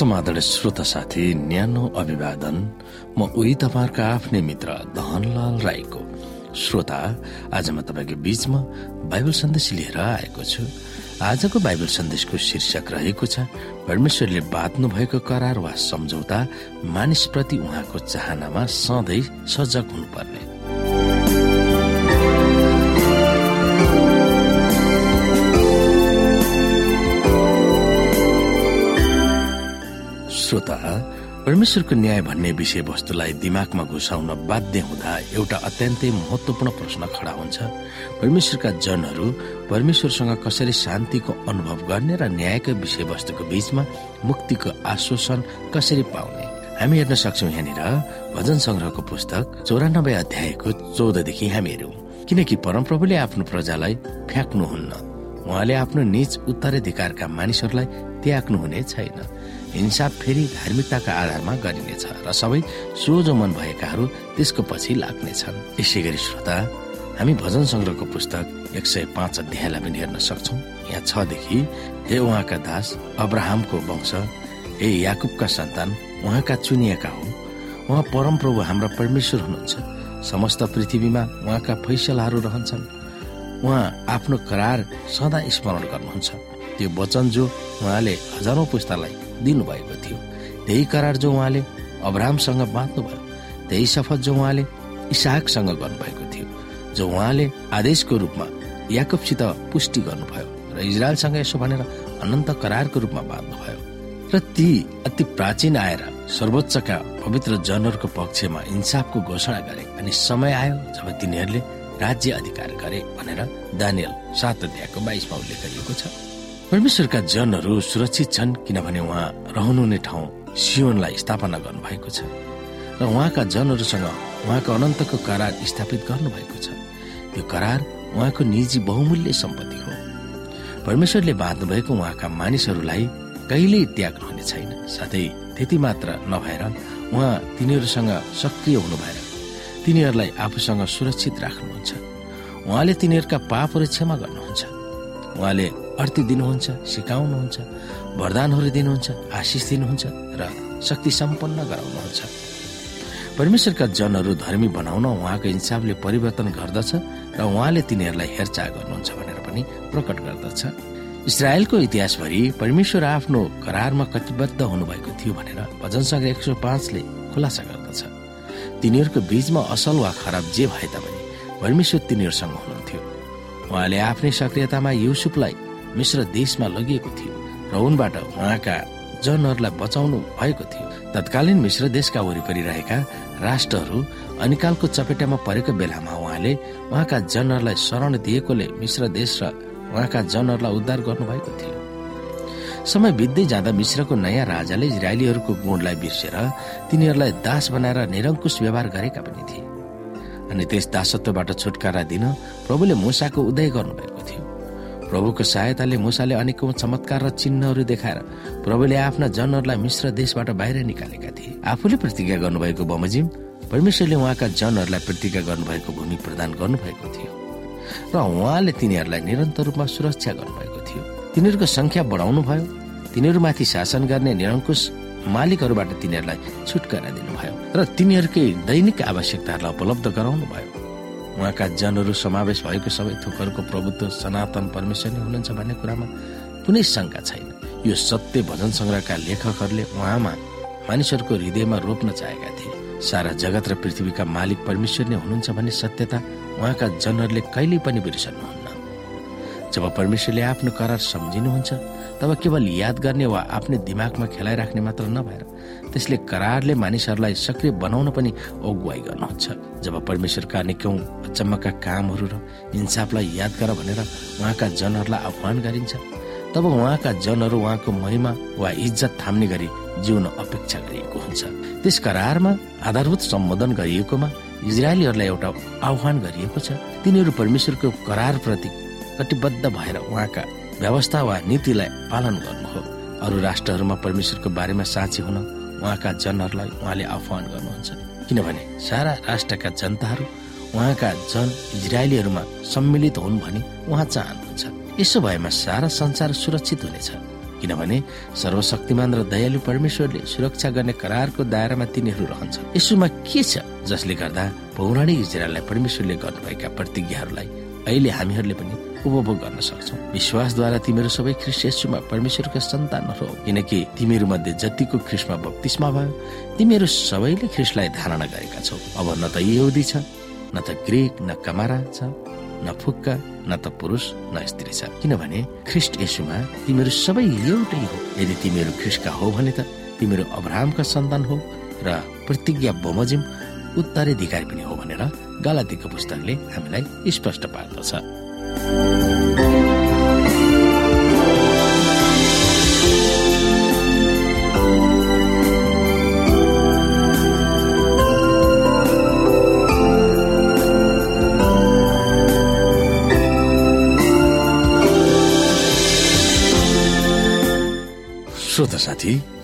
समाधान श्रोता साथी न्यानो अभिवादन। म उही तपाईँहरूका आफ्नै मित्र धनलाल राईको श्रोता। आज म तपाईँको बीचमा बाइबल सन्देश लिएर आएको छु। आजको बाइबल सन्देशको शीर्षक रहेको छ परमेश्वरले बाँध्नु भएको करार वा सम्झौता मानिसप्रति उहाँको चाहनामा सधैँ सजग हुनुपर्ने। श्रोता परमेश्वरको न्याय भन्ने विषयवस्तुलाई दिमागमा घुसाउन बाध्य हुँदा एउटा अत्यन्तै महत्वपूर्ण प्रश्न खडा हुन्छ। परमेश्वरका जनहरू परमेश्वरसँग कसरी शान्तिको अनुभव गर्ने र न्यायको विषयवस्तुको बीचमा मुक्तिको आश्वासन कसरी पाउने? हामी हेर्न सक्छौ यहाँनिर भजन संग्रहको पुस्तक चौरानब्बे अध्यायको चौधदेखि हामी हेरौँ किनकि परमप्रभुले आफ्नो प्रजालाई फ्याँक्नुहुन्न। उहाँले आफ्नो निज उत्तराधिकारका मानिसहरूलाई त्याग्नु हुने छैन। हिंसा फेरि धार्मिकताका आधारमा गरिनेछ र सबै सोझो मन भएकाहरू त्यसको पछि लाग्नेछन्। यसै गरी श्रोता हामी भजन संग्रहको पुस्तक एक सय पाँच अध्यायलाई पनि हेर्न सक्छौ। यहाँ छदेखि हे उहाँका दास अब्राहमको वंश हे याकुबका सन्तान उहाँका चुनिएका हो। उहाँ परमप्रभु हाम्रा परमेश्वर हुनुहुन्छ। समस्त पृथ्वीमा उहाँका फैसलाहरू रहन्छन्। उहाँ आफ्नो करार सदा स्मरण गर्नुहुन्छ। त्यो वचन जो उहाँले हजारौं पुस्तालाई दिनुभएको थियो त्यही करार जो उहाँले अब्राहमसँग बाँध्नुभयो त्यही शपथ जो उहाँले इसाहकसँग गर्नुभएको थियो जो उहाँले आदेशको रूपमा याकुबसित पुष्टि गर्नुभयो र इजरायलसँग यसो भनेर अनन्त करारको रूपमा बाँध्नुभयो। र ती अति प्राचीन आएर सर्वोच्चका पवित्र जनहरूको पक्षमा इन्साफको घोषणा गरे अनि समय आयो जब तिनीहरूले राज्य अधिकार गरे भनेर दानियल सात अध्यायको बाइसमा उल्लेख गरिएको छ। परमेश्वरका जनहरू सुरक्षित छन् किनभने उहाँ रहनुहुने ठाउँ सियोनलाई स्थापना गर्नु भएको छ र उहाँका जनहरूसँग उहाँको अनन्तको करार स्थापित गर्नुभएको छ। त्यो करार उहाँको निजी बहुमूल्य सम्पत्ति हो। परमेश्वरले बाँध्नु भएको उहाँका मानिसहरूलाई कहिल्यै त्याग्नु हुने छैन। साथै त्यति मात्र नभएर उहाँ तिनीहरूसँग सक्रिय हुनु भएर तिनीहरूलाई आफूसँग सुरक्षित राख्नुहुन्छ। उहाँले तिनीहरूका पापहरू क्षमा गर्नुहुन्छ। उहाँले अर्थी दिनुहुन्छ सिकाउनुहुन्छ वरदानहरू दिनुहुन्छ आशिष दिनुहुन्छ र शक्ति सम्पन्न गराउनुहुन्छ। परमेश्वरका जनहरू धर्मी बनाउन उहाँको इन्साफले परिवर्तन गर्दछ र उहाँले तिनीहरूलाई हेरचाह गर्नुहुन्छ भनेर पनि प्रकट गर्दछ। इसरायलको इतिहासभरि परमेश्वर आफ्नो करारमा कटिबद्ध हुनुभएको थियो भनेर भजन सङ्घ एक सय पाँचले खुलासा गर्दछ। तिनीहरूको बीचमा असल वा खराब जे भए तापनि परमेश्वर तिनीहरूसँग हुनुहुन्थ्यो। उहाँले आफ्नै सक्रियतामा युसुफलाई मिश्र देशमा लगिएको थियो र उनबाट उहाँका जनहरूलाई बचाउनु भएको थियो। तत्कालीन मिश्र देशका वरिपरि रहेका राष्ट्रहरू अनिकालको चपेटामा परेको बेलामा उहाँले उहाँका जनहरूलाई शरण दिएकोले मिश्र देश र उहाँका जनहरूलाई उद्धार गर्नुभएको थियो। समय बित्दै जाँदा मिश्रको नयाँ राजाले इजरायलीहरूको गुणलाई बिर्सेर तिनीहरूलाई दास बनाएर निरङ्कुश व्यवहार गरेका पनि थिए। अनि त्यस दासत्वबाट छुटकारा दिन प्रभुले मुसाको उदय गर्नुभएको थियो। प्रभुको सहायताले मुसाले अनेकौं चमत्कार र चिन्हहरू देखाएर प्रभुले आफ्ना जनहरूलाई मिश्र देशबाट बाहिर निकालेका थिए। आफूले प्रतिज्ञा गर्नुभएको बमोजिम परमेश्वरले उहाँका जनहरूलाई प्रतिज्ञा गर्नुभएको भूमि प्रदान गर्नुभएको थियो। र उहाँले तिनीहरूलाई निरन्तर रूपमा सुरक्षा गर्नुभएको थियो। तिनीहरूको संख्या बढाउनु भयो। तिनीहरूमाथि शासन गर्ने निरङ्कुश मालिकहरूबाट तिनीहरूलाई छुटकारा दिनुभयो र तिनीहरूकै दैनिक आवश्यकताहरूलाई उपलब्ध गराउनु भयो। उहाँका जनहरू समावेश भएको सबै थोकहरूको प्रभुत्व सनातन परमेश्वर नै हुनुहुन्छ भन्ने कुरामा कुनै शङ्का छैन। यो सत्य भजन संग्रहका लेखकहरूले उहाँमा मानिसहरूको हृदयमा रोप्न चाहेका थिए। सारा जगत र पृथ्वीका मालिक परमेश्वर नै हुनुहुन्छ भन्ने सत्यता उहाँका जनहरूले कहिल्यै पनि बिर्सन्नुहुन्न जब परमेश्वरले आफ्नो करार सम्झिनुहुन्छ तब केवल याद गर्ने वा आफ्नै दिमागमा खेलाइराख्ने मात्र नभएर त्यसले करारले मानिसहरूलाई सक्रिय बनाउन पनि अगुवाई गर्नुहुन्छ। जब परमेश्वरका निकौं अचम्मका कामहरू र इन्साफलाई याद गर भनेर उहाँका जनहरूलाई आह्वान गरिन्छ तब उहाँका जनहरू उहाँको महिमा वा इज्जत थाम्ने गरी जिउन अपेक्षा गरिएको हुन्छ। त्यस करारमा आधारभूत सम्बोधन गरिएकोमा इजरायलीहरूलाई एउटा आह्वान गरिएको छ। तिनीहरू परमेश्वरको करार प्रति कटिबद्ध भएर उहाँका व्यवस्था वा नीतिलाई पालन गर्नु हो अरू राष्ट्रहरूमा परमेश्वरको बारेमा साँची हुन उहाँका जनहरूलाई उहाँले आह्वान गर्नुहुन्छ। किनभने सारा राष्ट्रका जनताहरू उहाँका जन इजरायलीहरूमा सम्मिलित हुन् भनी उहाँ चाहनुहुन्छ। यसो भएमा सारा संसार सुरक्षित हुनेछ। किनभने सर्वशक्तिमान र दयालु परमेश्वरले सुरक्षा गर्ने करारको दायरामा तिनीहरू रहन्छ। यसोमा के छ जसले गर्दा पौराणिक इजरायललाई परमेश्वरले गर्नुभएका प्रतिज्ञाहरूलाई अहिले हामीहरूले पनि उपभोग गर्न सक्छौ। विश्वासद्वारा तिमीहरू सबै ख्रिस्ट यसुमा परमेश्वरका सन्तानहरू हो। किनकि तिमीहरू मध्ये जतिको ख्रिस्टमा बत्तिसमा भयो तिमीहरू सबैले ख्रिस्टलाई धारणा गरेका छौ। अब न त यहुदी छ न त ग्रिक न कमारा छ न फुक्का न त पुरुष न स्त्री छ। किनभने ख्रिस्ट यसुमा तिमीहरू सबै एउटै हो। यदि तिमीहरू ख्रिस्टका हो भने त तिमीहरू अब्राहमका सन्तान हो र प्रतिज्ञा बमोजिम उत्तराधिकारी पनि हो भनेर गलातीको पुस्तकले हामीलाई स्पष्ट पार्दछ। श्रोता साथी